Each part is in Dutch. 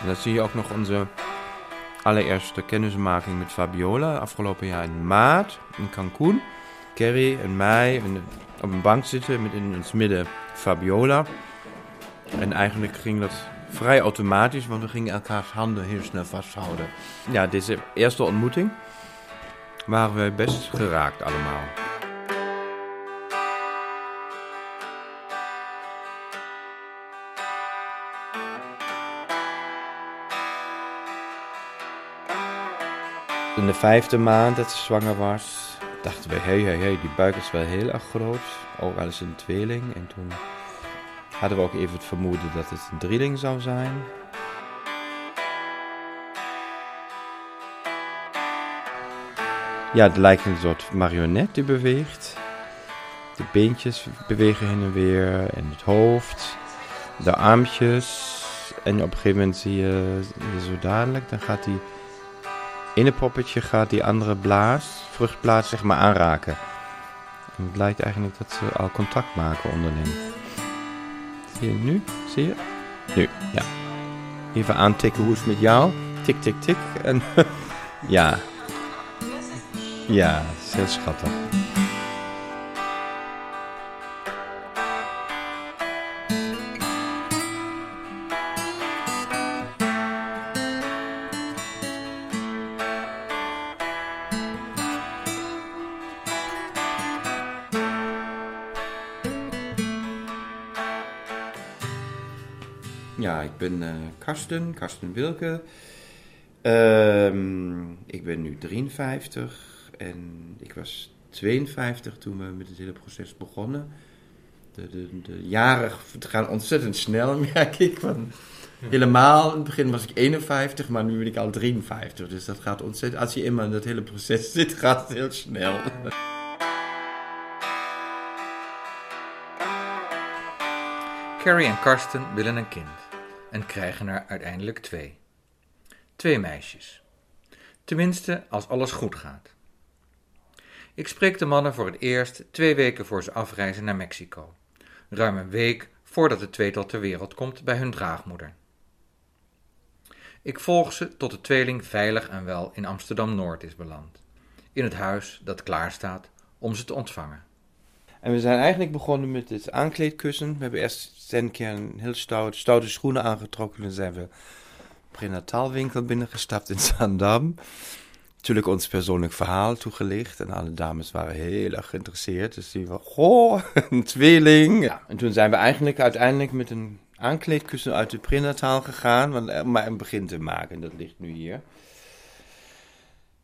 En dan zie je ook nog onze allereerste kennismaking met Fabiola. Afgelopen jaar in maart in Cancun. Kerry en mij op een bank zitten met in het midden Fabiola. En eigenlijk ging dat vrij automatisch, want we gingen elkaars handen heel snel vasthouden. Ja, deze eerste ontmoeting waren we best geraakt allemaal. In de vijfde maand dat ze zwanger was, dachten we, hé, hé, hé, die buik is wel heel erg groot. Ook al is een tweeling. En toen hadden we ook even het vermoeden dat het een drieling zou zijn. Ja, het lijkt een soort marionet die beweegt. De beentjes bewegen heen en weer en het hoofd, de armpjes. En op een gegeven moment zie je, zo dadelijk, dan gaat ene poppetje gaat die andere blaas, vruchtblaas, zeg maar aanraken. En het lijkt eigenlijk dat ze al contact maken onderling. Zie je nu? Zie je? Nu, ja. Even aantikken hoe is het met jou. Tik, tik, tik. En ja. Ja, is heel schattig. Ben uh, Karsten, Karsten Wilke. Um, ik ben nu 53 en ik was 52 toen we met het hele proces begonnen. De, de, de jaren gaan ontzettend snel, merk ik. Van, helemaal, in het begin was ik 51, maar nu ben ik al 53. Dus dat gaat ontzettend, als je eenmaal in dat hele proces zit, gaat het heel snel. Carrie en Karsten willen een kind en krijgen er uiteindelijk twee. Twee meisjes. Tenminste, als alles goed gaat. Ik spreek de mannen voor het eerst twee weken voor ze afreizen naar Mexico. Ruim een week voordat het tweetal ter wereld komt bij hun draagmoeder. Ik volg ze tot de tweeling veilig en wel in Amsterdam Noord is beland. In het huis dat klaar staat om ze te ontvangen. En we zijn eigenlijk begonnen met het aankleedkussen. We hebben eerst een keer een heel stout, stoute schoenen aangetrokken. En zijn we prenataalwinkel binnengestapt in Zandam. Natuurlijk ons persoonlijk verhaal toegelicht. En alle dames waren heel erg geïnteresseerd. Dus die waren, goh, een tweeling. Ja, en toen zijn we eigenlijk uiteindelijk met een aankleedkussen uit de prenataal gegaan. Want, om maar een begin te maken. Dat ligt nu hier.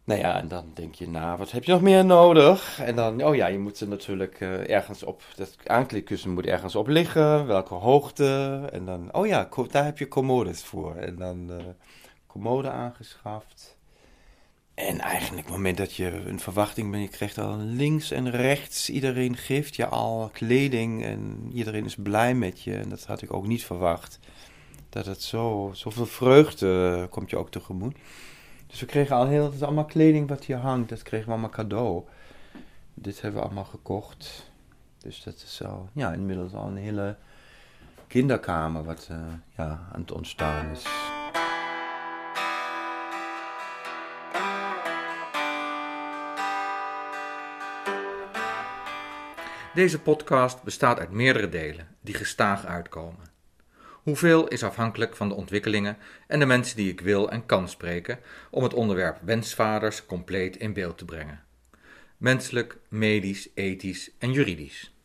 Nou ja, en dan denk je na, wat heb je nog meer nodig? En dan, oh ja, je moet ze natuurlijk uh, ergens op, dat aankleedkussen moet ergens op liggen, welke hoogte. En dan, oh ja, daar heb je commodes voor. En dan uh, commode aangeschaft. En eigenlijk op het moment dat je een verwachting bent, je krijgt al links en rechts, iedereen geeft je al kleding en iedereen is blij met je. En dat had ik ook niet verwacht. Dat het zo, zoveel vreugde komt je ook tegemoet. Dus we kregen al heel, allemaal kleding wat hier hangt, dat kregen we allemaal cadeau. Dit hebben we allemaal gekocht. Dus dat is al, ja, inmiddels al een hele kinderkamer wat uh, ja, aan het ontstaan is. Deze podcast bestaat uit meerdere delen die gestaag uitkomen. Hoeveel is afhankelijk van de ontwikkelingen en de mensen die ik wil en kan spreken om het onderwerp wensvaders compleet in beeld te brengen. Menselijk, medisch, ethisch en juridisch.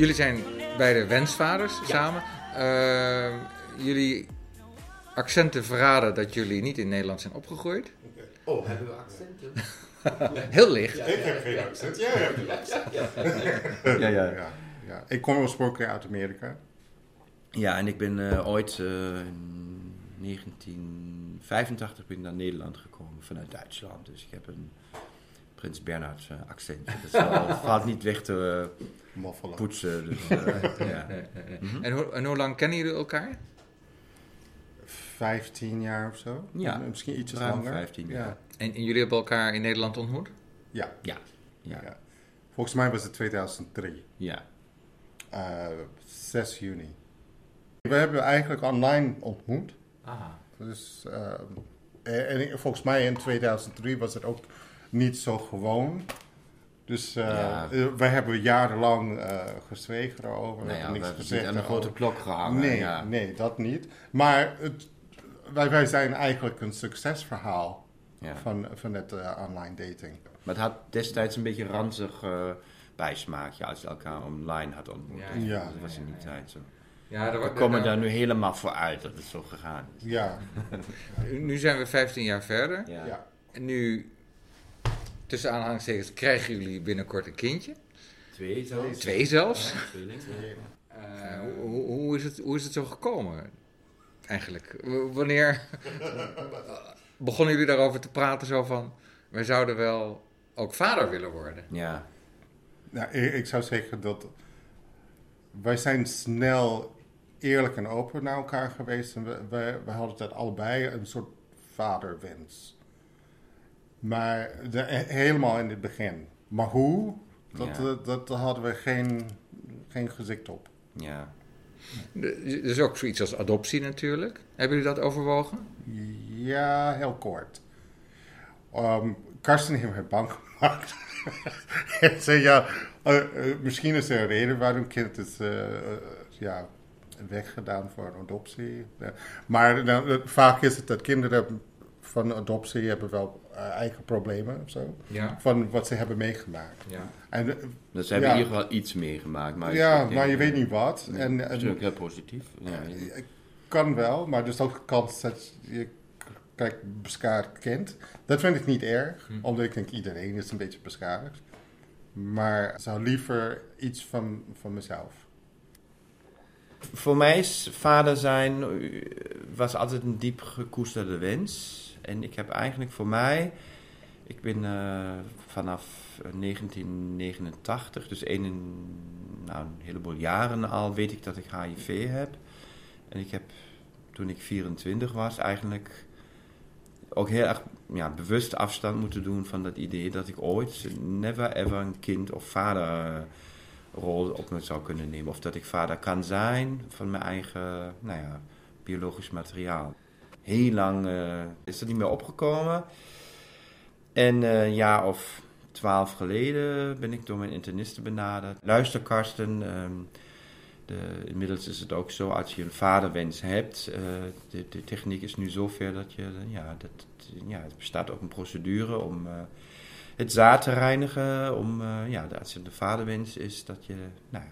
Jullie zijn bij de wensvaders samen. Uh, jullie accenten verraden dat jullie niet in Nederland zijn opgegroeid. Oh, hebben we accenten? Heel licht. ik heb geen accent. Jij hebt een accent. Ja, ja, ja. ja, Ik kom oorspronkelijk uit Amerika. Ja, en ik ben uh, ooit uh, in 1985 ben ik naar Nederland gekomen vanuit Duitsland. Dus ik heb een Prins Bernhard uh, accent. Dat valt niet weg te uh, poetsen. Dus, uh, ja. en, hoe, en hoe lang kennen jullie elkaar? Vijftien jaar of zo. Ja. Misschien iets Ruim langer. 15 jaar. Ja. En, en jullie hebben elkaar in Nederland ontmoet? Ja. Ja. Ja. ja. Volgens mij was het 2003. Ja. Uh, 6 juni. We hebben eigenlijk online ontmoet. Aha. Dus, uh, en volgens mij in 2003 was het ook niet zo gewoon. Dus uh, Ja. we hebben jarenlang uh, gezwegen erover. Nou we ja, we niks gezegd. aan de grote klok gehangen. Nee, ja. nee, dat niet. Maar het, wij, wij zijn eigenlijk een succesverhaal Ja. van, van het uh, online dating. Maar het had destijds een beetje ranzig uh, bijsmaakje als je elkaar online had ontmoet. Ja, ja. Dat was in die tijd zo. Ja, We komen daar nu helemaal voor uit dat het zo gegaan is. Ja, Nu zijn we 15 jaar verder. Ja. ja. En nu, tussen aanhalingstekens, krijgen jullie binnenkort een kindje. Twee zelfs. Twee zelfs. Ja. Eh, hoe, hoe, is het, hoe is het zo gekomen? Eigenlijk. W- Wanneer begonnen jullie daarover te praten? Zo van, wij zouden wel ook vader willen worden. Ja. Nou, ik, ik zou zeggen dat wij zijn snel eerlijk en open naar elkaar geweest. En we, we, we hadden dat allebei een soort vaderwens. Maar de, helemaal in het begin. Maar hoe? Dat, Ja. dat, hadden we geen, geen gezicht op. Ja. Er is ook zoiets als adoptie natuurlijk. Hebben jullie dat overwogen? Ja, heel kort. Um, Karsten heeft mij bang gemaakt. Hij zei, ja, uh, uh, misschien is er een reden waarom kind is uh, ja, weggedaan voor een adoptie. Ja. Maar vaak is het dat kinderen van adoptie hebben wel uh, eigen problemen of zo. Ja. Van wat ze hebben meegemaakt. ja. En, uh, Dus ze hebben in ieder geval iets meegemaakt. Maar ja, maar je weet niet wat. Nee, en, dat is en natuurlijk heel positief. Kan wel, maar er is ook een kans dat je kijk, beschadigd kind. Dat vind ik niet erg, Hm. omdat ik denk iedereen is een beetje beschadigd. Maar ik zou liever iets van, van mezelf. Voor mij is vader zijn eh, was altijd een diep gekoesterde wens. En ik heb eigenlijk voor mij, ik ben eh, vanaf 1989, dus een, nou, een heleboel jaren al, weet ik dat ik HIV heb. En ik heb toen ik 24 was eigenlijk ook heel erg ja, bewust afstand moeten doen van dat idee dat ik ooit never ever een kind of vader rol op me zou kunnen nemen. Of dat ik vader kan zijn van mijn eigen nou ja, biologisch materiaal. Heel lang uh, is dat niet meer opgekomen. En uh, een jaar of twaalf geleden ben ik door mijn internisten benaderd. Luister Karsten, um, de, inmiddels is het ook zo als je een vaderwens hebt. Uh, de, de, techniek is nu zover dat je, ja, dat, ja, er bestaat ook een procedure om het zaad te reinigen. Om, ja, als het de vaderwens is, dat, je, nou,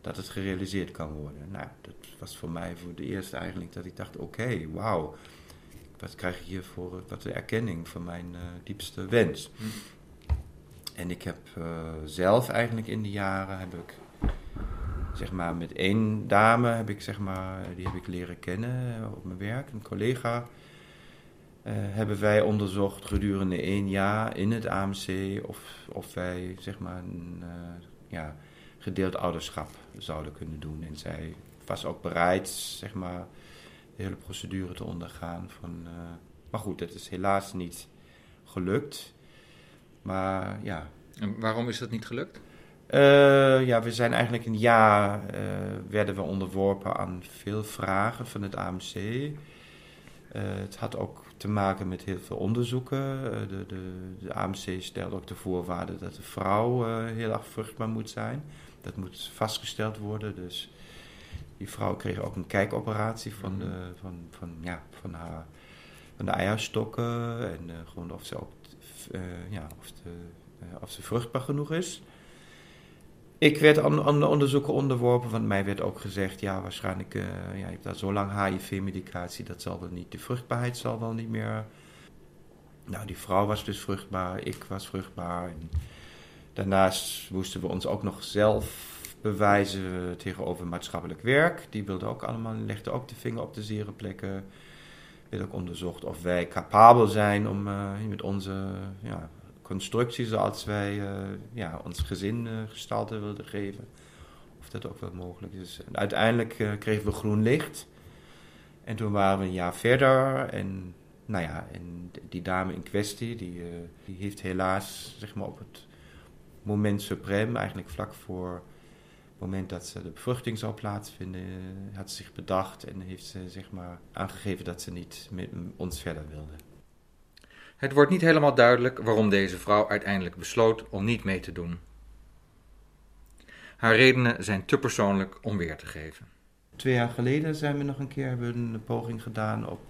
dat het gerealiseerd kan worden. Nou, dat was voor mij voor de eerste eigenlijk dat ik dacht, oké, wauw. Wat krijg ik hier voor wat de erkenning van mijn uh, diepste wens. Hm. En ik heb uh, zelf eigenlijk in de jaren, heb ik, zeg maar, met één dame heb ik, zeg maar, die heb ik leren kennen op mijn werk, een collega. Uh, hebben wij onderzocht gedurende één jaar in het AMC of, of wij zeg maar een uh, ja, gedeeld ouderschap zouden kunnen doen. En zij was ook bereid zeg maar de hele procedure te ondergaan. Van, uh, maar goed, dat is helaas niet gelukt. Maar ja. En waarom is dat niet gelukt? Uh, ja, we zijn eigenlijk een jaar uh, werden we onderworpen aan veel vragen van het AMC. Het had ook te maken met heel veel onderzoeken. De, de, de AMC stelt ook de voorwaarde dat de vrouw heel erg vruchtbaar moet zijn. Dat moet vastgesteld worden. Dus die vrouw kreeg ook een kijkoperatie van, de, van, van, ja, van, haar, van de eierstokken. En uh, gewoon of ze, ook, uh, ja, of, de, of ze vruchtbaar genoeg is. Ik werd aan, aan de onderzoeken onderworpen, want mij werd ook gezegd, ja, waarschijnlijk, ja, je hebt daar zo lang HIV-medicatie, dat zal wel niet, de vruchtbaarheid zal wel niet meer. Nou, die vrouw was dus vruchtbaar, ik was vruchtbaar. En daarnaast moesten we ons ook nog zelf bewijzen tegenover maatschappelijk werk. Die wilde ook allemaal, legde ook de vinger op de zere plekken. Werd ook onderzocht of wij capabel zijn om uh, met onze ja, constructie zoals wij uh, ja, ons gezin uh, gestalte wilden geven. Of dat ook wel mogelijk is. En uiteindelijk kregen we groen licht. En toen waren we een jaar verder. En nou ja, en die dame in kwestie, die, die heeft helaas zeg maar, op het moment suprem, eigenlijk vlak voor moment dat ze de bevruchting zou plaatsvinden, had ze zich bedacht en heeft ze zeg maar, aangegeven dat ze niet met ons verder wilde. Het wordt niet helemaal duidelijk waarom deze vrouw uiteindelijk besloot om niet mee te doen. Haar redenen zijn te persoonlijk om weer te geven. Twee jaar geleden zijn we nog een keer hebben een poging gedaan op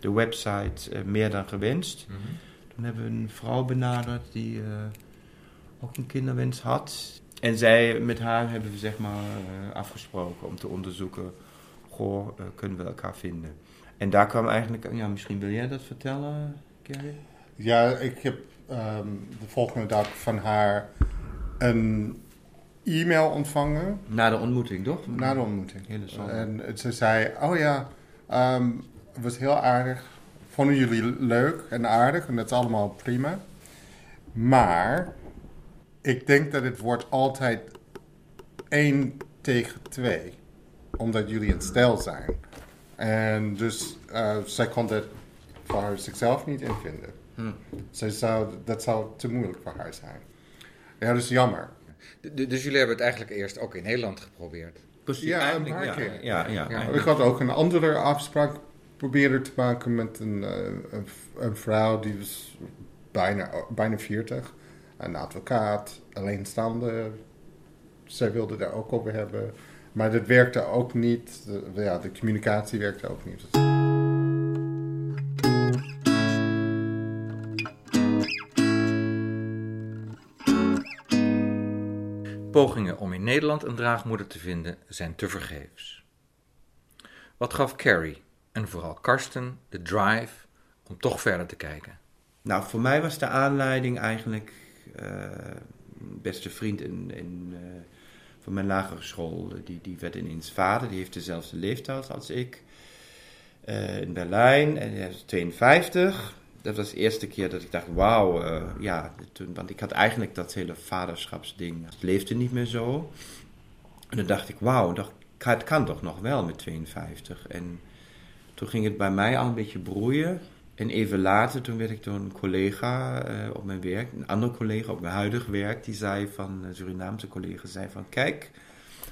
de website uh, Meer dan gewenst. Mm -hmm. Toen hebben we een vrouw benaderd die uh, ook een kinderwens had. En zij, met haar hebben we zeg maar uh, afgesproken om te onderzoeken, goh, kunnen we elkaar vinden. En daar kwam eigenlijk, ja, misschien wil jij dat vertellen, Kerry? Ja, ik heb um, de volgende dag van haar een e-mail ontvangen. Na de ontmoeting, toch? Na de ontmoeting. Hele en ze zei, oh ja, um, het was heel aardig. Vonden jullie leuk en aardig en dat is allemaal prima. Maar ik denk dat het wordt altijd één tegen twee. Omdat jullie een stel zijn. En dus uh, zij kon dat voor zichzelf niet invinden. Hm. Zij zou, dat zou te moeilijk voor haar zijn. Ja, dat is jammer. dus jullie hebben het eigenlijk eerst ook in Nederland geprobeerd? Precies, ja, een paar ja, keer. Ja, ja, ja. Ik had ook een andere afspraak proberen te maken met een, een, een vrouw die was bijna, bijna 40. Een advocaat, alleenstaande. Zij wilde daar ook over hebben. Maar dat werkte ook niet. De, ja, de communicatie werkte ook niet. Pogingen om in Nederland een draagmoeder te vinden zijn tevergeefs. Wat gaf Carrie en vooral Karsten de drive om toch verder te kijken? Nou, voor mij was de aanleiding eigenlijk beste vriend in, in, uh, van mijn lagere school. Die, die werd ineens vader, die heeft dezelfde leeftijd als ik. In Berlijn, en hij is 52 dat was de eerste keer dat ik dacht, wauw, ja, toen, want ik had eigenlijk dat hele vaderschapsding, het leefde niet meer zo. En dan dacht ik, wauw, het kan toch nog wel met 52. En toen ging het bij mij al een beetje broeien. En even later, toen werd ik door een collega uh, op mijn werk, een andere collega op mijn huidig werk, die zei van, een Surinaamse collega, zei van, kijk,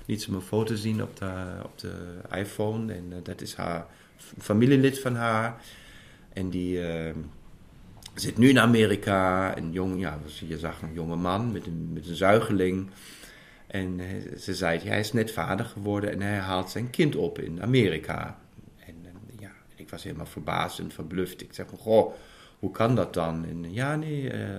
liet ze een foto zien op de, op de iPhone. En uh, dat is haar familielid van haar. En die, uh, zit nu in Amerika. Een jong, ja, je zag een jonge man met een, met een zuigeling. En eh, ze zei, hij is net vader geworden en hij haalt zijn kind op in Amerika. Ik was helemaal verbaasd en verbluft. Ik zeg, goh, hoe kan dat dan? En ja, nee, uh,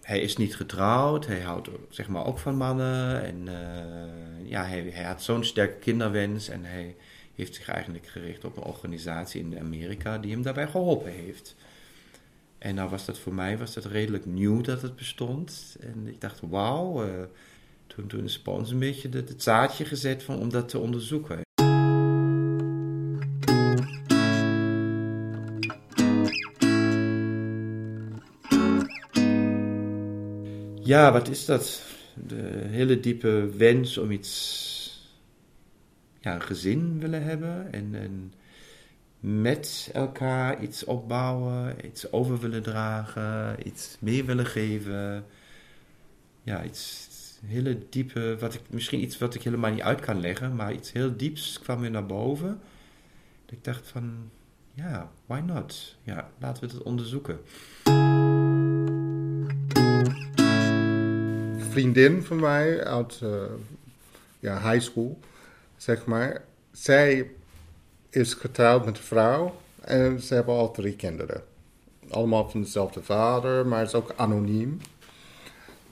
hij is niet getrouwd. Hij houdt zeg maar ook van mannen. En uh, ja, hij, hij had zo'n sterke kinderwens en hij heeft zich eigenlijk gericht op een organisatie in Amerika die hem daarbij geholpen heeft. En nou was dat voor mij was dat redelijk nieuw dat het bestond. En ik dacht, wauw. Uh, toen, toen is Spons een beetje het, het zaadje gezet van, om dat te onderzoeken. Ja, wat is dat? De hele diepe wens om iets, ja, een gezin willen hebben en, en met elkaar iets opbouwen, iets over willen dragen, iets mee willen geven. Ja, iets hele diepe, wat ik, misschien iets wat ik helemaal niet uit kan leggen, maar iets heel dieps kwam weer naar boven. Ik dacht van, ja, why not? Ja, laten we het onderzoeken. Vriendin van mij uit uh, ja, high school, zeg maar, zij is getrouwd met een vrouw en ze hebben al drie kinderen. Allemaal van dezelfde vader, maar is ook anoniem.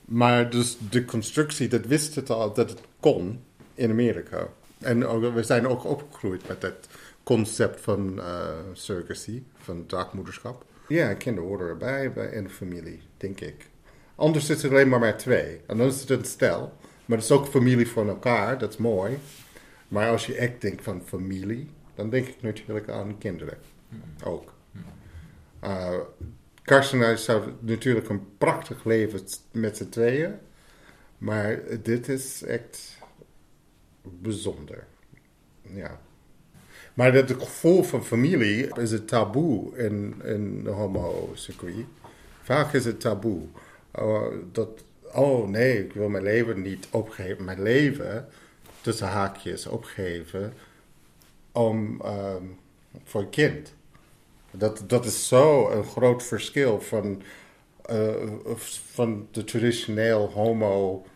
Maar dus de constructie, dat wist het al dat het kon in Amerika. En we zijn ook opgegroeid met dat concept van uh, surrogacy, van draagmoederschap. Ja, kinderen horen erbij in de familie, denk ik. Anders is het alleen maar maar twee. En dan is het een stel. Maar het is ook familie van elkaar, dat is mooi. Maar als je echt denkt van familie, dan denk ik natuurlijk aan kinderen. Ook. Uh, Karsten en zouden natuurlijk een prachtig leven met z'n tweeën. Maar dit is echt bijzonder. Ja. Maar het gevoel van familie is het taboe in, in de homo-circuit. Vaak is het taboe. Oh, dat, oh nee, ik wil mijn leven niet opgeven. Mijn leven, tussen haakjes, opgeven om, ehm, voor een kind. Dat, dat is zo een groot verschil van, uh, van de traditioneel homo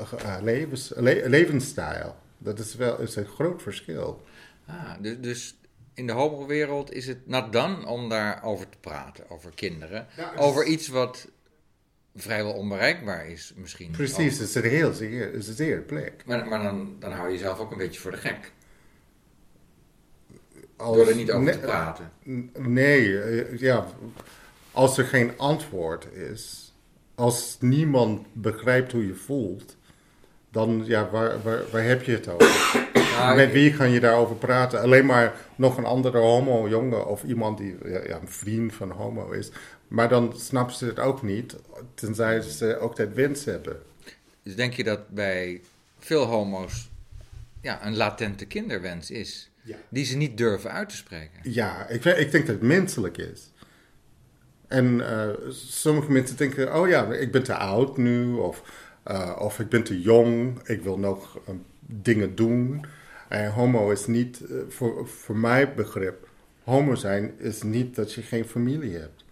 uh, levens, le levensstijl. Dat is wel is een groot verschil. Ah, dus, dus in de homo-wereld is het not dan om daarover te praten, over kinderen. Ja, over iets wat vrijwel onbereikbaar is misschien. Precies, het is een heel zeer, is een zeer plek. Maar, maar dan, dan hou je jezelf ook een beetje voor de gek. Als, Door er niet over te praten. Nee, eh, ja, als er geen antwoord is, als niemand begrijpt hoe je voelt, dan ja, waar, waar, waar heb je het over? Nou, Met wie kan je daarover praten? Alleen maar nog een andere homo-jongen of iemand die ja, een vriend van homo is. Maar dan snappen ze het ook niet, tenzij ze ook dat wens hebben. Dus denk je dat bij veel homo's ja, een latente kinderwens is? Die ze niet durven uit te spreken. Ja, ik, ik denk dat het menselijk is. En uh, sommige mensen denken, oh ja, ik ben te oud nu, of, uh, of ik ben te jong, ik wil nog uh, dingen doen. En homo is niet, voor, voor mijn begrip, homo zijn is niet dat je geen familie hebt.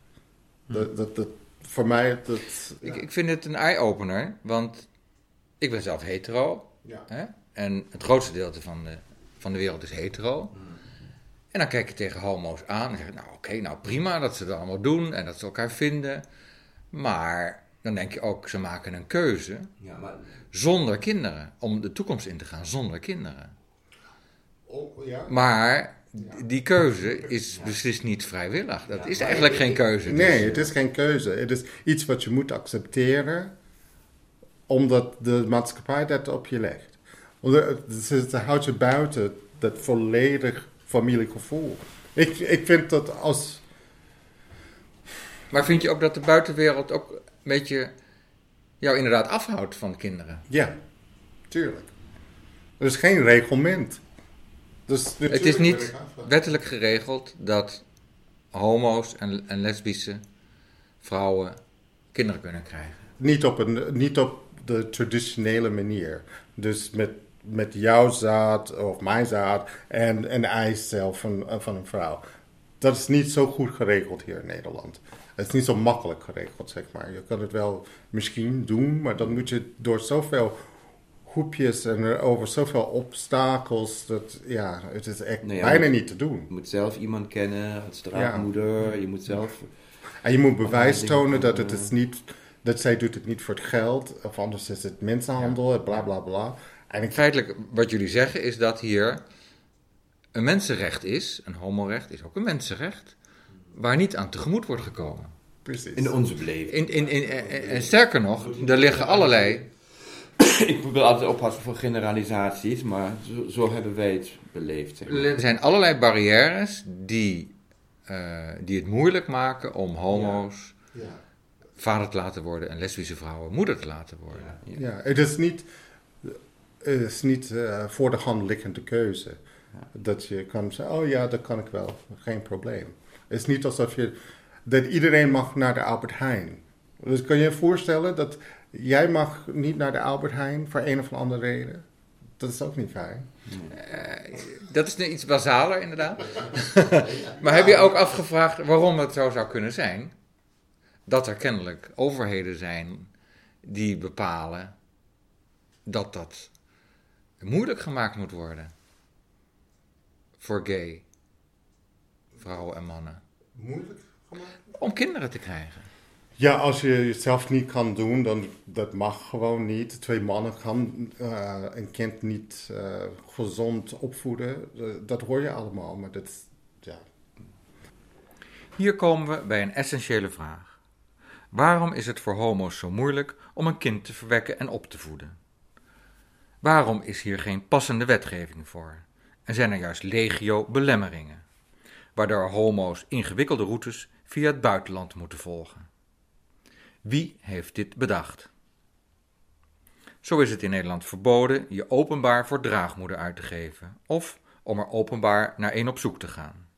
Dat, dat, dat, voor mij, dat... Ik, ik vind het een eye-opener, want ik ben zelf hetero. Ja. Hè? En het grootste deel van de van de wereld is hetero. En dan kijk je tegen homo's aan en zeg je, nou oké, nou prima dat ze dat allemaal doen en dat ze elkaar vinden. Maar dan denk je ook, ze maken een keuze ja, maar... zonder kinderen, om de toekomst in te gaan zonder kinderen. Oh, ja. Maar die keuze is beslist niet vrijwillig. Dat is eigenlijk geen keuze. Nee, het is geen keuze. Het is iets wat je moet accepteren, omdat de maatschappij dat op je legt. Het houdt je buiten dat volledig familiegevoel. Ik, ik vind dat als. Maar vind je ook dat de buitenwereld ook een beetje jou inderdaad afhoudt van kinderen? Ja, tuurlijk. Er is geen reglement. Dus het is niet wettelijk geregeld dat homo's en, en lesbische vrouwen kinderen kunnen krijgen. Niet op, een, niet op de traditionele manier. Dus met met jouw zaad of mijn zaad en een eicel van, van een vrouw. Dat is niet zo goed geregeld hier in Nederland. Het is niet zo makkelijk geregeld, zeg maar. Je kan het wel misschien doen, maar dan moet je door zoveel hoepjes en over zoveel obstakels. Dat, ja, het is echt bijna niet te doen. Je moet zelf iemand kennen als draagmoeder. Je moet zelf... En je moet bewijs tonen dat het is niet... Dat zij doet het niet voor het geld, of anders is het mensenhandel, bla bla bla. En feitelijk, wat jullie zeggen, is dat hier een mensenrecht is, een homorecht is ook een mensenrecht, waar niet aan tegemoet wordt gekomen. Precies. In onze beleving. In, in, in, en sterker nog, er liggen allerlei. Ik wil altijd oppassen voor generalisaties, maar zo, zo hebben wij het beleefd. Zeg Er zijn allerlei barrières die, uh, die het moeilijk maken om homo's ja. Ja. vader te laten worden en lesbische vrouwen moeder te laten worden. Ja, ja. het is niet is niet uh, voor de hand liggende keuze. Dat je kan zeggen, oh ja, dat kan ik wel, geen probleem. Het is niet alsof je, dat iedereen mag naar de Albert Heijn. Dus kan je je voorstellen dat jij mag niet naar de Albert Heijn voor een of andere reden? Dat is ook niet fijn. Uh, dat is iets basaler, inderdaad. maar heb je ook afgevraagd waarom het zo zou kunnen zijn? Dat er kennelijk overheden zijn die bepalen dat dat moeilijk gemaakt moet worden. Voor gay vrouwen en mannen. Moeilijk gemaakt? Om kinderen te krijgen. Ja, als je het zelf niet kan doen, dan dat mag gewoon niet. Twee mannen gaan uh, een kind niet uh, gezond opvoeden. Uh, dat hoor je allemaal, maar dat, ja. Hier komen we bij een essentiële vraag. Waarom is het voor homo's zo moeilijk om een kind te verwekken en op te voeden? Waarom is hier geen passende wetgeving voor? En zijn er juist legio belemmeringen? waardoor homo's ingewikkelde routes via het buitenland moeten volgen. Wie heeft dit bedacht? Zo is het in Nederland verboden je openbaar voor draagmoeder uit te geven of om er openbaar naar een op zoek te gaan.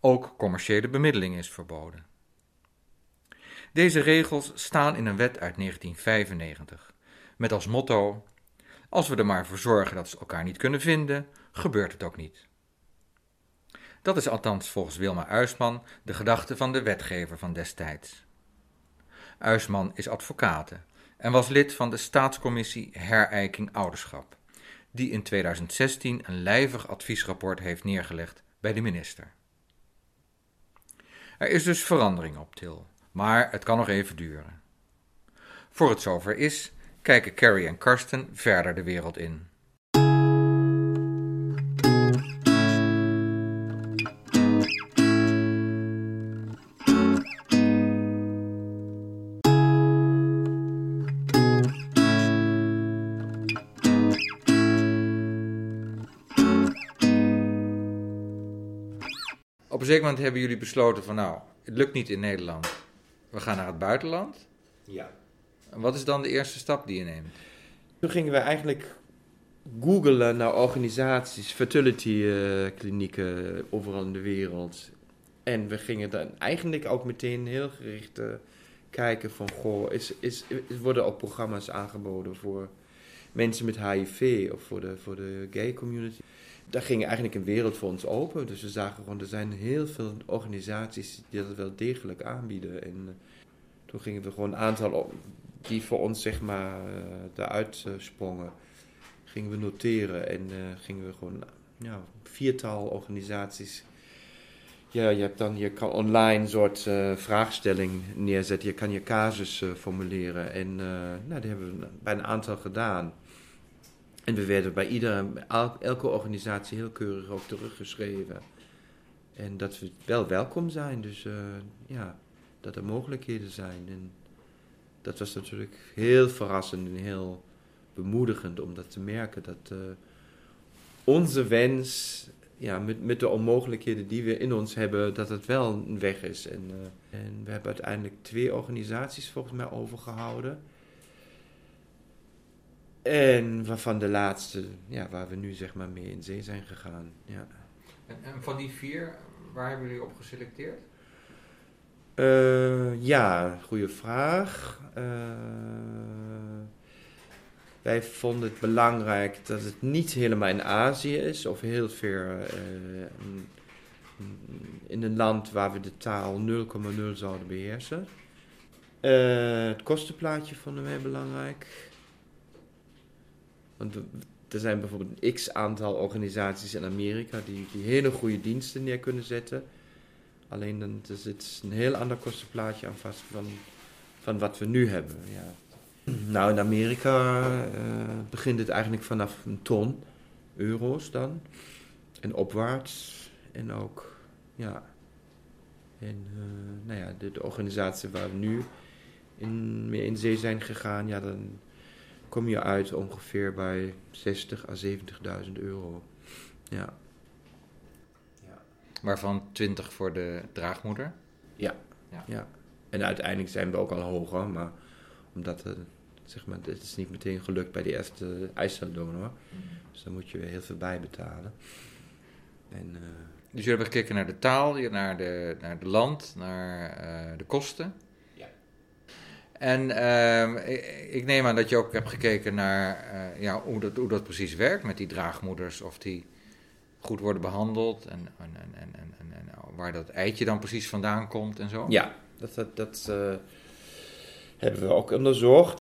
Ook commerciële bemiddeling is verboden. Deze regels staan in een wet uit 1995 met als motto: Als we er maar voor zorgen dat ze elkaar niet kunnen vinden, gebeurt het ook niet. Dat is althans volgens Wilma Uisman de gedachte van de wetgever van destijds. Uisman is advocate en was lid van de Staatscommissie Herijking Ouderschap, die in 2016 een lijvig adviesrapport heeft neergelegd bij de minister. Er is dus verandering op Til, maar het kan nog even duren. Voor het zover is, kijken Carrie en Karsten verder de wereld in. Moment hebben jullie besloten van nou, het lukt niet in Nederland. We gaan naar het buitenland. Ja. Wat is dan de eerste stap die je neemt? Toen gingen we eigenlijk googelen naar organisaties, fertility eh, klinieken overal in de wereld. En we gingen dan eigenlijk ook meteen heel gericht eh, kijken van, goh, is, is, worden ook programma's aangeboden voor mensen met HIV of voor de, voor de gay community? Daar ging eigenlijk een wereld voor ons open. Dus we zagen gewoon, er zijn heel veel organisaties die dat wel degelijk aanbieden. En uh, toen gingen we gewoon een aantal die voor ons zeg maar uh, eruit uh, sprongen, gingen we noteren. En gingen we gewoon ja, viertal organisaties ja, je hebt dan, je kan online een soort uh, vraagstelling neerzetten. Je kan je casus formuleren. En nou, dat hebben we bij een aantal gedaan. En we werden bij iedere, el, elke organisatie heel keurig ook teruggeschreven. En dat we wel welkom zijn. Dus ja, dat er mogelijkheden zijn. En dat was natuurlijk heel verrassend en heel bemoedigend om dat te merken. Dat onze wens ja, met, met de onmogelijkheden die we in ons hebben, dat het wel een weg is. En, uh, en we hebben uiteindelijk twee organisaties volgens mij overgehouden. En waarvan de laatste, ja, waar we nu zeg maar mee in zee zijn gegaan. Ja. En, en van die vier, waar hebben jullie op geselecteerd? Uh, ja, goede vraag. Uh, wij vonden het belangrijk dat het niet helemaal in Azië is of heel ver uh, in een land waar we de taal 0,0 zouden beheersen. Het kostenplaatje vonden wij belangrijk. Want er zijn bijvoorbeeld een x aantal organisaties in Amerika die, die hele goede diensten neer kunnen zetten. Alleen dan er zit een heel ander kostenplaatje aan vast van, van wat we nu hebben. Ja. Nou, in Amerika uh, begint het eigenlijk vanaf een ton euro's dan. En opwaarts. En ook, ja. En uh, nou ja, de, de, organisatie waar we nu in, mee in zee zijn gegaan, ja, dan kom je uit ongeveer bij 60 à 70.000 euro. Ja. ja. Waarvan 20 voor de draagmoeder? Ja. ja. ja. En uiteindelijk zijn we ook al hoger, maar omdat er, zeg maar, het is niet meteen gelukt bij de eerste eiceldonor. Mm. Dus dan moet je weer heel veel bijbetalen. En, uh, dus jullie hebben gekeken naar de taal, naar de, naar de land, naar uh, de kosten. En uh, ik, ik, neem aan dat je ook hebt gekeken naar uh, ja, hoe, dat, hoe dat precies werkt met die draagmoeders. Of die goed worden behandeld en, en, en, en, en, en waar dat eitje dan precies vandaan komt en zo. Ja, dat, dat, dat uh, hebben we ook onderzocht.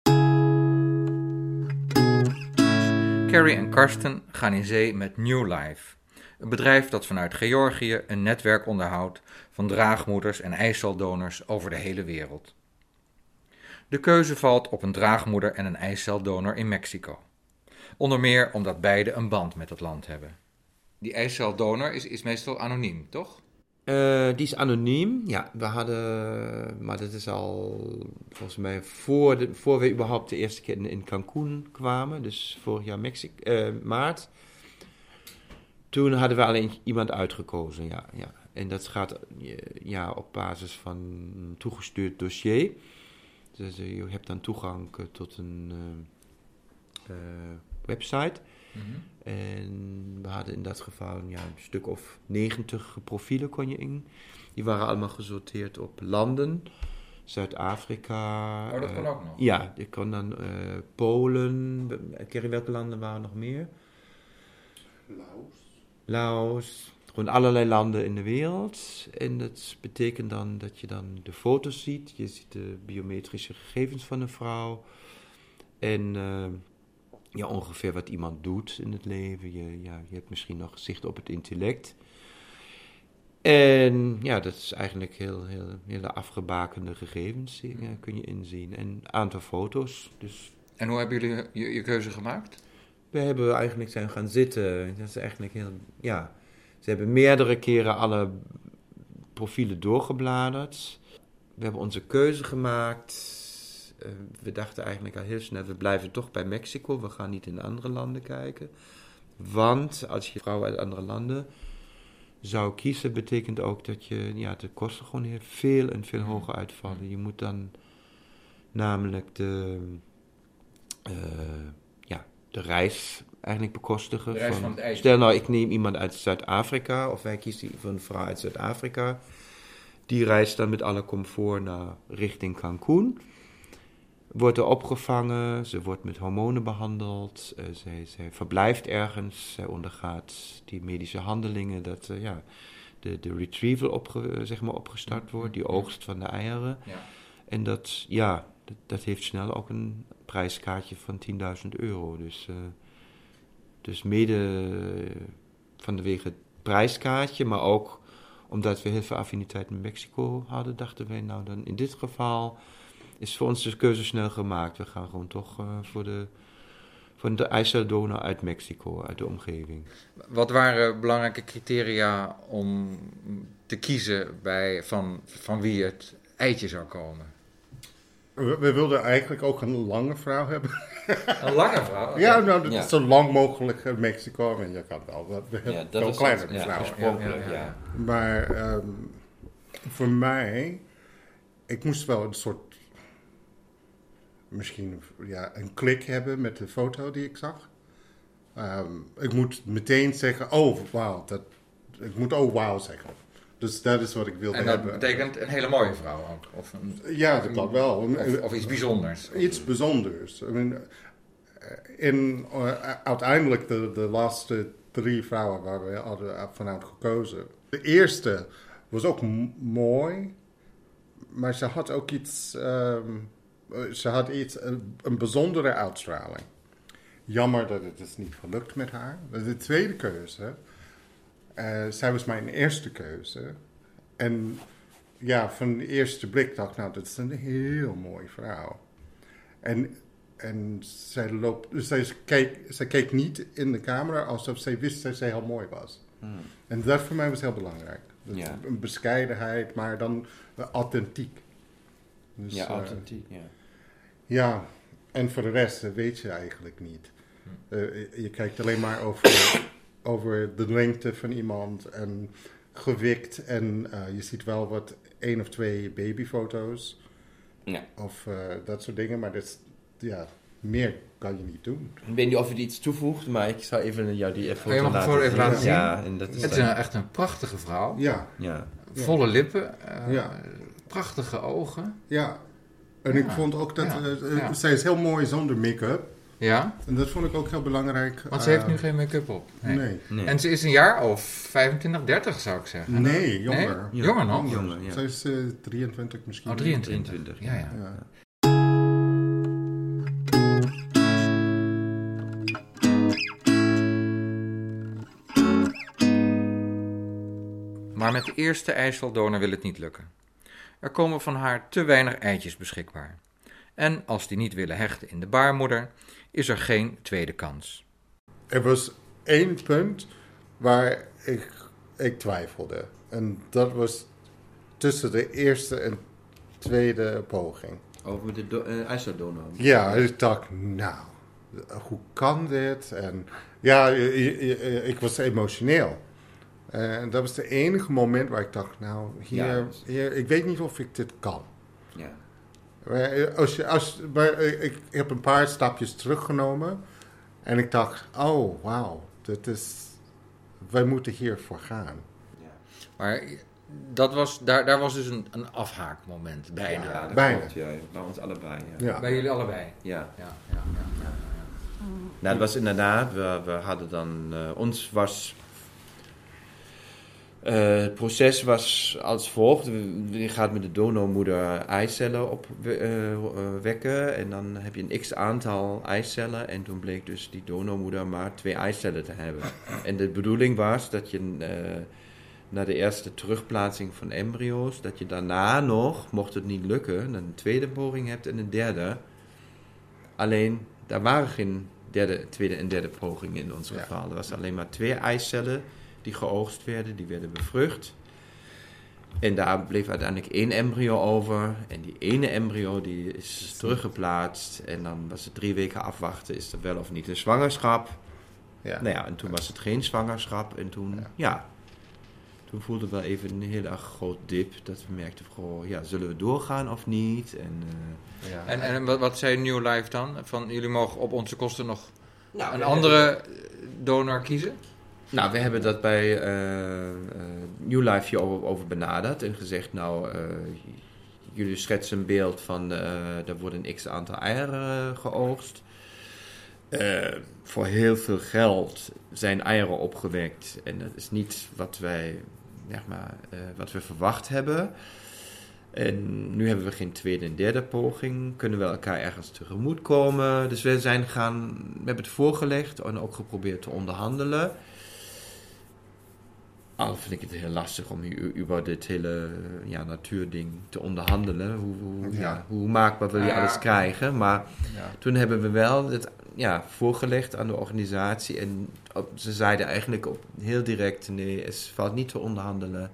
Carrie en Karsten gaan in zee met New Life, een bedrijf dat vanuit Georgië een netwerk onderhoudt van draagmoeders en eiceldonors over de hele wereld. De keuze valt op een draagmoeder en een eiceldonor in Mexico. Onder meer omdat beide een band met het land hebben. Die eiceldonor is, is meestal anoniem, toch? Uh, die is anoniem, ja. We hadden, maar dat is al volgens mij voor, voor we überhaupt de eerste keer in, in Cancun kwamen, dus vorig jaar uh, maart. Toen hadden we alleen iemand uitgekozen, ja. ja. En dat gaat eh, ja, op basis van een toegestuurd dossier. Dus eh, je hebt dan toegang eh, tot een eh, eh, website. Mhm. En we hadden in dat geval ja, een stuk of 90 profielen kon je in. Die waren allemaal gesorteerd op landen. Zuid-Afrika. Oh, dat kon ook nog? Ja, je kon dan eh, Polen. Kerry, welke landen waren er nog meer? Laos. Gewoon allerlei landen in de wereld. En dat betekent dan dat je dan de foto's ziet. Je ziet de biometrische gegevens van een vrouw. En eh, ja, ongeveer wat iemand doet in het leven. Je, ja, je hebt misschien nog zicht op het intellect. En ja, dat is eigenlijk heel, heel, hele afgebakende gegevens, die, eh, kun je inzien. En een aantal foto's. Dus En hoe hebben jullie je, je keuze gemaakt? we hebben eigenlijk zijn gaan zitten. Dat is eigenlijk heel, ja. Ze hebben meerdere keren alle profielen doorgebladerd. We hebben onze keuze gemaakt. Eh, we dachten eigenlijk al heel snel, we blijven toch bij Mexico. We gaan niet in andere landen kijken. Want als je vrouwen uit andere landen zou kiezen, betekent ook dat je, ja, de kosten gewoon heel veel en veel hoger uitvallen. Je moet dan namelijk de, eh, ja, de reis eigenlijk bekostigen. De reis van het. Stel nou, ik neem iemand uit Zuid-Afrika, of wij kiezen voor een vrouw uit Zuid-Afrika. Die reist dan met alle comfort naar richting Cancún. Wordt er opgevangen, ze wordt met hormonen behandeld, eh, zij, zij verblijft ergens, zij ondergaat die medische handelingen, dat eh, ja, de, de retrieval opge, zeg maar opgestart wordt, die oogst van de eieren. Ja. En dat, ja, dat, dat heeft snel ook een prijskaartje van 10.000 euro. Dus, eh, dus mede eh, vanwege het prijskaartje, maar ook omdat we heel veel affiniteit met Mexico hadden, dachten wij, nou dan in dit geval is voor ons de keuze snel gemaakt. We gaan gewoon toch eh, voor de, voor de uit Mexico, uit de omgeving. Wat waren belangrijke criteria om te kiezen bij, van, van wie het eitje zou komen? We, we wilden eigenlijk ook een lange vrouw hebben. Een lange vrouw? Ja, nou, dat Ja. is zo lang mogelijk in Mexico. En je kan wel wat Ja, veel ja, vrouwen. oorspronkelijk, Ja, ja. ja, ja. Maar ehm, voor mij, ik moest wel een soort, misschien ja, een klik hebben met de foto die ik zag. Ehm, ik moet meteen zeggen, oh wauw, dat, ik moet oh wauw zeggen. Dus dat is wat ik wilde En dat hebben. betekent een hele mooie vrouw ook? Of, een, Ja, dat kan wel. of, of iets bijzonders? Iets bijzonders. I mean, eh, in, eh, uiteindelijk de, de laatste drie vrouwen waar we hadden vanuit gekozen. De eerste was ook mooi, maar ze had ook iets, ehm, eh, ze had iets, een, een bijzondere uitstraling. Jammer dat het is niet gelukt met haar. De tweede keuze, eh, zij was mijn eerste keuze. En ja, van de eerste blik dacht ik, nou, dat is een heel mooie vrouw. En, en zij, loopt, dus zij, keek, zij keek niet in de camera alsof zij wist dat zij heel mooi was. En dat voor mij was heel belangrijk. Dat Ja. Een bescheidenheid, maar dan authentiek. Dus, Ja, eh, authentiek, ja. ja, en voor de rest weet je eigenlijk niet. Eh, je kijkt alleen maar over, over de lengte van iemand en gewikt. En eh, je ziet wel wat één of twee babyfoto's Ja. of eh, dat soort dingen. Maar dat is, ja, meer kan je niet doen. Ik weet niet of je iets toevoegt, maar ik zou even jou die foto laten even laten zien? Ja, en dat is Het is een, echt een prachtige vrouw. Ja, ja. Volle lippen. eh, Ja. Prachtige ogen. ja. En ik vond ook dat, ja, ja. zij is heel mooi zonder make-up. Ja, En dat vond ik ook heel belangrijk. want ze eh, heeft nu geen make-up op. Nee. Nee. Nee. En ze is een jaar of 25, 30 zou ik zeggen. Nee, jonger. Nee? Jonger nog? Jonger, ja. Zij is eh, 23 misschien. Oh, 23. 23. Ja, ja. Ja. Maar met de eerste ijsseldonor wil het niet lukken. Er komen van haar te weinig eitjes beschikbaar. En als die niet willen hechten in de baarmoeder, is er geen tweede kans. Er was één punt waar ik, ik twijfelde. En dat was tussen de eerste en tweede poging. Over de do- eh. Ja, ik dacht, nou, hoe kan dit? En ja, ik was emotioneel. En dat was het enige moment waar ik dacht, nou, hier, Ja. hier, ik weet niet of ik dit kan. Ja. Maar eh, Als je, als, maar eh, ik heb een paar stapjes teruggenomen en ik dacht, oh, wauw, dit is, wij moeten hiervoor gaan. Maar dat was, daar, daar was dus een, een afhaakmoment bijna. Ja, dat Bijna. klopt, ja. Bij ons allebei, ja. Ja. Bij jullie allebei. Ja. Ja, ja, ja, ja, ja. Nou, het was inderdaad, we, we hadden dan, eh, ons was, eh, het proces was als volgt. Je gaat met de donormoeder eicellen opwekken en dan heb je een x aantal eicellen en toen bleek dus die donormoeder maar twee eicellen te hebben. En de bedoeling was dat je eh, na de eerste terugplaatsing van embryo's, dat je daarna nog, mocht het niet lukken, een tweede poging hebt en een derde. Alleen, daar waren geen derde, tweede en derde pogingen in ons Ja. geval. Er was alleen maar twee eicellen die geoogst werden, die werden bevrucht. En daar bleef uiteindelijk één embryo over. En die ene embryo die is teruggeplaatst. En dan was het drie weken afwachten, is er wel of niet een zwangerschap. Ja. Nou ja, en toen was het geen zwangerschap. En toen, Ja. ja, toen voelden we even een heel erg groot dip. Dat we merkten, goh, ja, zullen we doorgaan of niet? En, eh, Ja. En, en wat, wat zei New Life dan? Van jullie mogen op onze kosten nog Nou, een andere donor kiezen? Nou, we hebben dat bij eh, eh, New Life hier over, over benaderd en gezegd, nou, eh, jullie schetsen een beeld van, er worden x aantal eieren geoogst. Voor heel veel geld zijn eieren opgewekt en dat is niet wat wij, zeg maar, wat we verwacht hebben. En nu hebben we geen tweede en derde poging. Kunnen we elkaar ergens tegemoet komen. Dus we zijn gaan, we hebben het voorgelegd en ook geprobeerd te onderhandelen. Al vind ik het heel lastig om u- over dit hele ja, natuurding te onderhandelen. Hoe, hoe, ja. Ja. hoe maakbaar wil je Ja. alles krijgen? Maar Ja. toen hebben we wel het ja, voorgelegd aan de organisatie. En op- ze zeiden eigenlijk op, heel direct: nee, het valt niet te onderhandelen.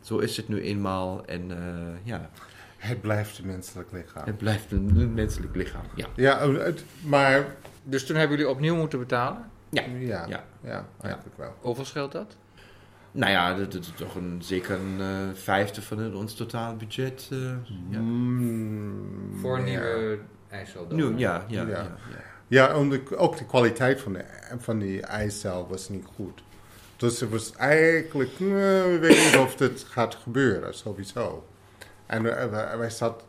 Zo is het nu eenmaal. En eh, ja, Het blijft een menselijk lichaam. het blijft een menselijk lichaam. Ja. Ja, het, maar Dus toen hebben jullie opnieuw moeten betalen? Ja. ja, Ja. ja, eigenlijk wel. Hoeveel scheelt dat? Nou ja, dat, dat is toch een, zeker een eh, vijfde van het, ons totaal budget. eh, ja. Mm, Voor een ja. nieuwe ja, ja, Ja. ja. ja. Ja, om de, ook de kwaliteit van, de, van die eicel was niet goed. Dus het was eigenlijk, eh, we weten niet of dit gaat gebeuren, sowieso. En wij zaten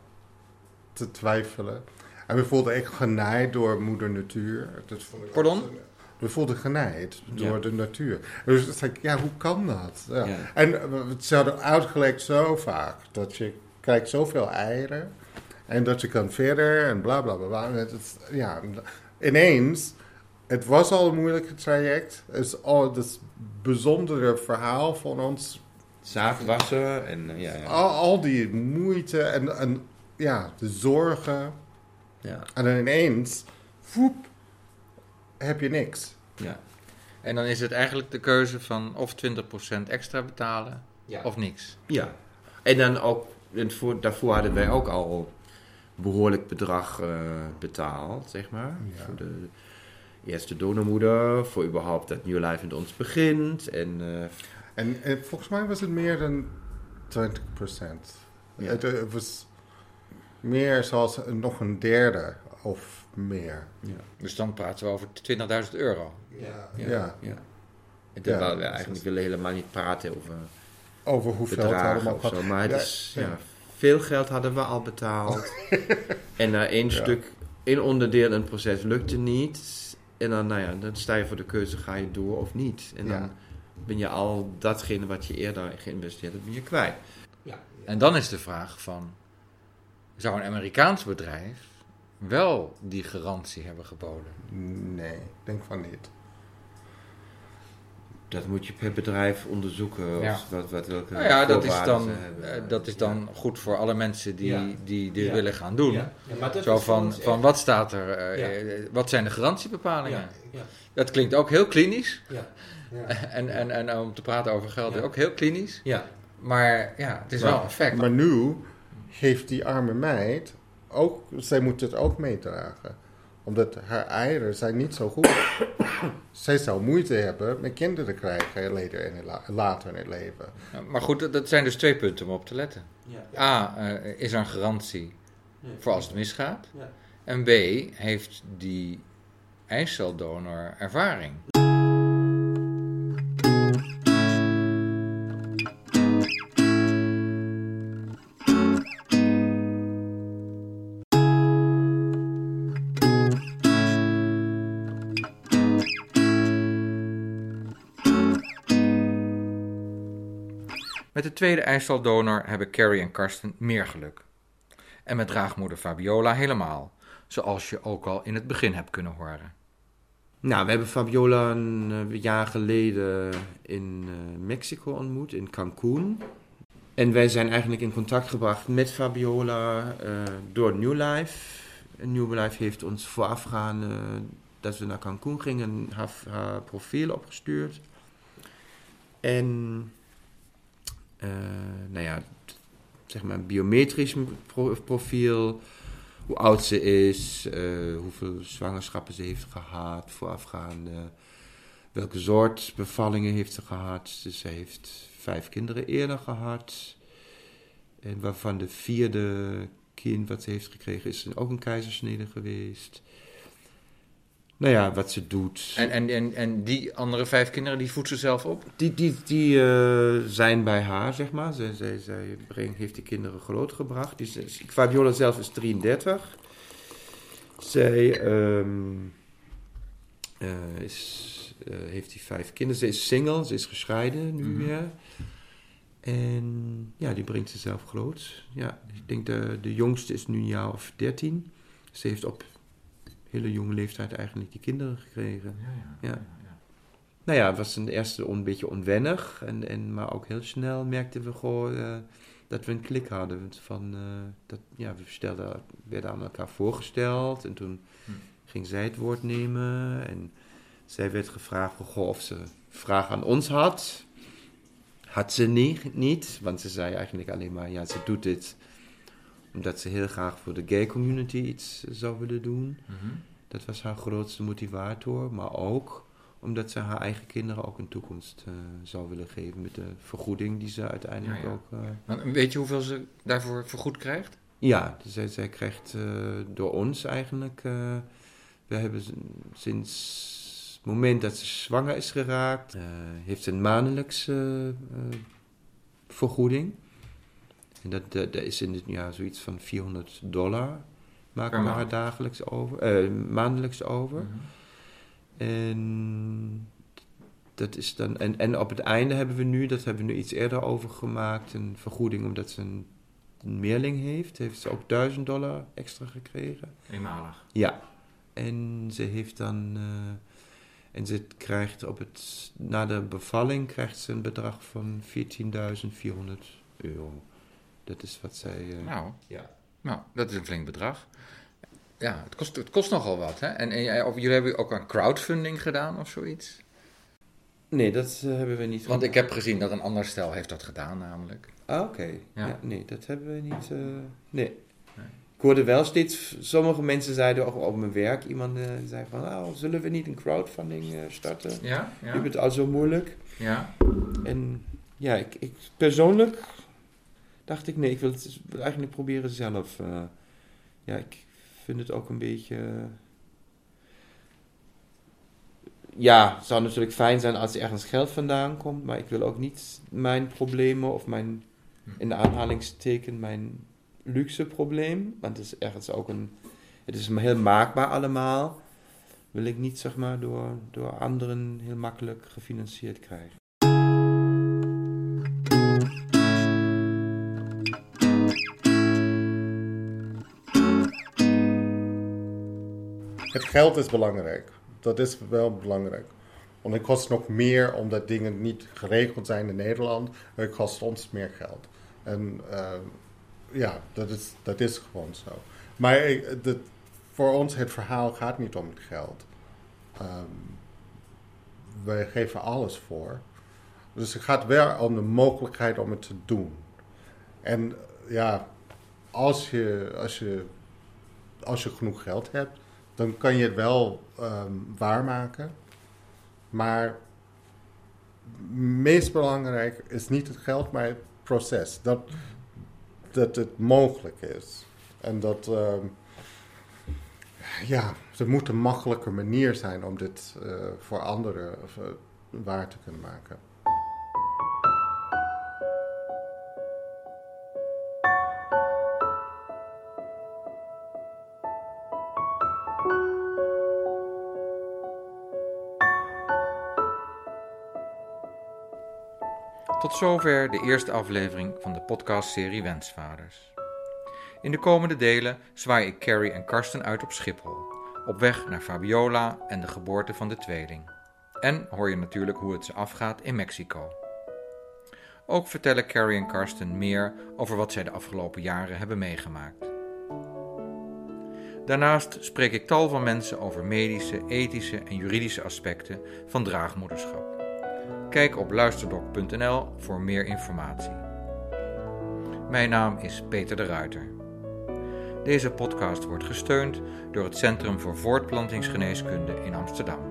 te twijfelen. En we voelden echt genaaid door moeder natuur. Dat vond ik Pardon? ook- We voelden genaaid door Ja. de natuur. Dus het like, ja, hoe kan dat? Ja. Ja. En we- ze hadden uitgelegd zo vaak dat je krijgt zoveel eieren en dat je kan verder en bla bla bla. het is- ja, ineens, het was al een moeilijke traject. Het is al het bijzondere verhaal van ons. Zaag wassen en eh, ja, ja. Al, al die moeite en, en ja, de zorgen. ja, En dan ineens, voep, heb je niks. ja. En dan is het eigenlijk de keuze van of 20% extra betalen Ja. of niks. Ja, en dan ook, en voor, daarvoor hadden wij ook al behoorlijk bedrag eh, betaald, zeg maar. Ja. Voor de eerste donormoeder, voor überhaupt dat New Life met ons begint. En eh, En, en volgens mij was het meer dan 20%. Ja. Het, eh, het was meer zoals nog een derde of meer. ja. Dus dan praten we over 20.000 euro. Ja. Ja. ja. ja. En Ja, terwijl we eigenlijk willen helemaal niet praten over Over hoeveel het bedragen allemaal zo. Maar het Ja, is, ja, ja. veel geld hadden we al betaald. en na één Ja. stuk, één onderdeel in het proces lukte niet. En dan, nou ja, dan sta je voor de keuze, ga je door of niet. En Ja. dan ben je al datgene wat je eerder geïnvesteerd hebt, ben je kwijt. En dan is de vraag van, zou een Amerikaans bedrijf wel die garantie hebben geboden? Nee, ik denk van niet. Dat moet je per bedrijf onderzoeken. Ja. Of wat, wat, welke Nou ja, dat is dan, eh, dat is dan goed voor alle mensen die, Ja. die dit willen gaan doen. Maar dat Zo van, van echt- wat staat er, eh, eh, wat zijn de garantiebepalingen? Ja, ja, Dat klinkt ook heel klinisch. ja, En, en, en om te praten over geld ook heel klinisch. ja. Maar ja, het is Maar- wel een fact. Maar nu heeft die arme meid ook, zij moet het ook meedragen. Omdat haar eieren zijn niet zo goed. Zij zou moeite hebben met kinderen krijgen later in het, la- later in het leven. Maar goed, dat- zijn dus twee punten om op te letten. Ja. A, eh, is er een garantie Nee. voor als het misgaat? Ja. En B, heeft die eiceldonor ervaring? Tweede eiceldonor hebben Carrie en Karsten meer geluk. En met draagmoeder Fabiola helemaal, zoals je ook al in het begin hebt kunnen horen. Nou, we hebben Fabiola een eh, jaar geleden in eh, Mexico ontmoet, in Cancún. En wij zijn eigenlijk in contact gebracht met Fabiola eh, door New Life. New Life heeft ons voorafgaan dat we naar Cancún gingen, haar, haar profiel opgestuurd. En, nou ja, zeg maar een biometrisch pro- profiel hoe oud ze is, eh, hoeveel zwangerschappen ze heeft gehad voorafgaande, welke soort bevallingen heeft ze gehad. Dus ze heeft vijf kinderen eerder gehad. En waarvan de vierde kind wat ze heeft gekregen is ook een keizersnede geweest. Nou ja, wat ze doet. En, en, en, en die andere vijf kinderen, die voedt ze zelf op? Die, die, die eh, zijn bij haar, zeg maar. Zij, zij, zij brengt, heeft die kinderen grootgebracht. Die Fabiola zelf is 33. Zij ehm, eh, is, eh, heeft die vijf kinderen. Ze is single, ze is gescheiden nu weer. En ja, die brengt ze zelf groot. Ja, ik denk de, de jongste is nu een jaar of 13. Ze heeft op hele jonge leeftijd eigenlijk die kinderen gekregen. Ja. Nou ja, het was een eerste een beetje onwennig. En, en, maar ook heel snel merkten we gewoon eh, dat we een klik hadden. Van, eh, dat, ja, we stelden, werden aan elkaar voorgesteld. En toen Hm. ging zij het woord nemen. En zij werd gevraagd goh, of ze vraag aan ons had. Had ze niet, niet, want ze zei eigenlijk alleen maar, ja, ze doet dit omdat ze heel graag voor de gay community iets zou willen doen. Mhm. Dat was haar grootste motivator, maar ook omdat ze haar eigen kinderen ook een toekomst eh, zou willen geven met de vergoeding die ze uiteindelijk Ja, ja. ook. eh, Maar weet je hoeveel ze daarvoor vergoed krijgt? ja, dus zij, zij krijgt eh, door ons eigenlijk. we hebben sinds het moment dat ze zwanger is geraakt, heeft ze een maandelijkse vergoeding. En dat, dat, dat is in het jaar zoiets van 400 dollar. Maken we haar dagelijks over, eh, maandelijks over. Mhm. En dat is dan. En, en op het einde hebben we nu, dat hebben we nu iets eerder overgemaakt, een vergoeding omdat ze een, een meerling heeft. Heeft ze ook 1000 dollar extra gekregen. Eenmalig. Ja. En ze heeft dan. eh, en ze krijgt op het. Na de bevalling krijgt ze een bedrag van 14.400 euro. Dat is wat zij. eh, Nou, ja. nou, dat is een flink bedrag. Ja, het kost, het kost nogal wat. Hè? En, en of jullie hebben ook aan crowdfunding gedaan of zoiets? Nee, dat eh, hebben we niet Want ik heb gezien dat een ander stel heeft dat gedaan namelijk. Ah, oké. Ja. Ja. nee, dat hebben we niet. eh, nee. Nee. Ik hoorde wel steeds, sommige mensen zeiden ook op mijn werk, iemand zei van, nou, zullen we niet een crowdfunding starten? Ja? Je hebt het al zo moeilijk. Ja? En ja, ik, ik persoonlijk dacht ik, nee, ik wil het eigenlijk proberen zelf. eh. ja, ik vind het ook een beetje... eh, ja, het zou natuurlijk fijn zijn als er ergens geld vandaan komt, maar ik wil ook niet mijn problemen of mijn, in de aanhalingsteken, mijn luxe probleem, want het is ergens ook een, het is heel maakbaar allemaal, wil ik niet zeg maar door, door anderen heel makkelijk gefinancierd krijgen. Het geld is belangrijk. Dat is wel belangrijk. Want het kost nog meer omdat dingen niet geregeld zijn in Nederland. Het kost ons meer geld. En eh, ja, dat is, dat is gewoon zo. Maar voor ons, het verhaal gaat niet om het geld. Ehm, wij geven alles voor. Dus het gaat wel om de mogelijkheid om het te doen. En ja, als je, als je, als je genoeg geld hebt, dan kan je het wel ehm, waarmaken. Maar meest belangrijk is niet het geld, maar het proces. Dat, dat het mogelijk is. En dat, ehm, ja, er moet een makkelijke manier zijn om dit eh, voor anderen uh, waar te kunnen maken. Zover de eerste aflevering van de podcastserie Wensvaders. In de komende delen zwaai ik Carrie en Karsten uit op Schiphol, op weg naar Fabiola en de geboorte van de tweeling. En hoor je natuurlijk hoe het ze afgaat in Mexico. Ook vertellen Carrie en Karsten meer over wat zij de afgelopen jaren hebben meegemaakt. Daarnaast spreek ik tal van mensen over medische, ethische en juridische aspecten van draagmoederschap. Kijk op luisterdok.nl voor meer informatie. Mijn naam is Peter de Ruiter. Deze podcast wordt gesteund door het Centrum voor Voortplantingsgeneeskunde in Amsterdam.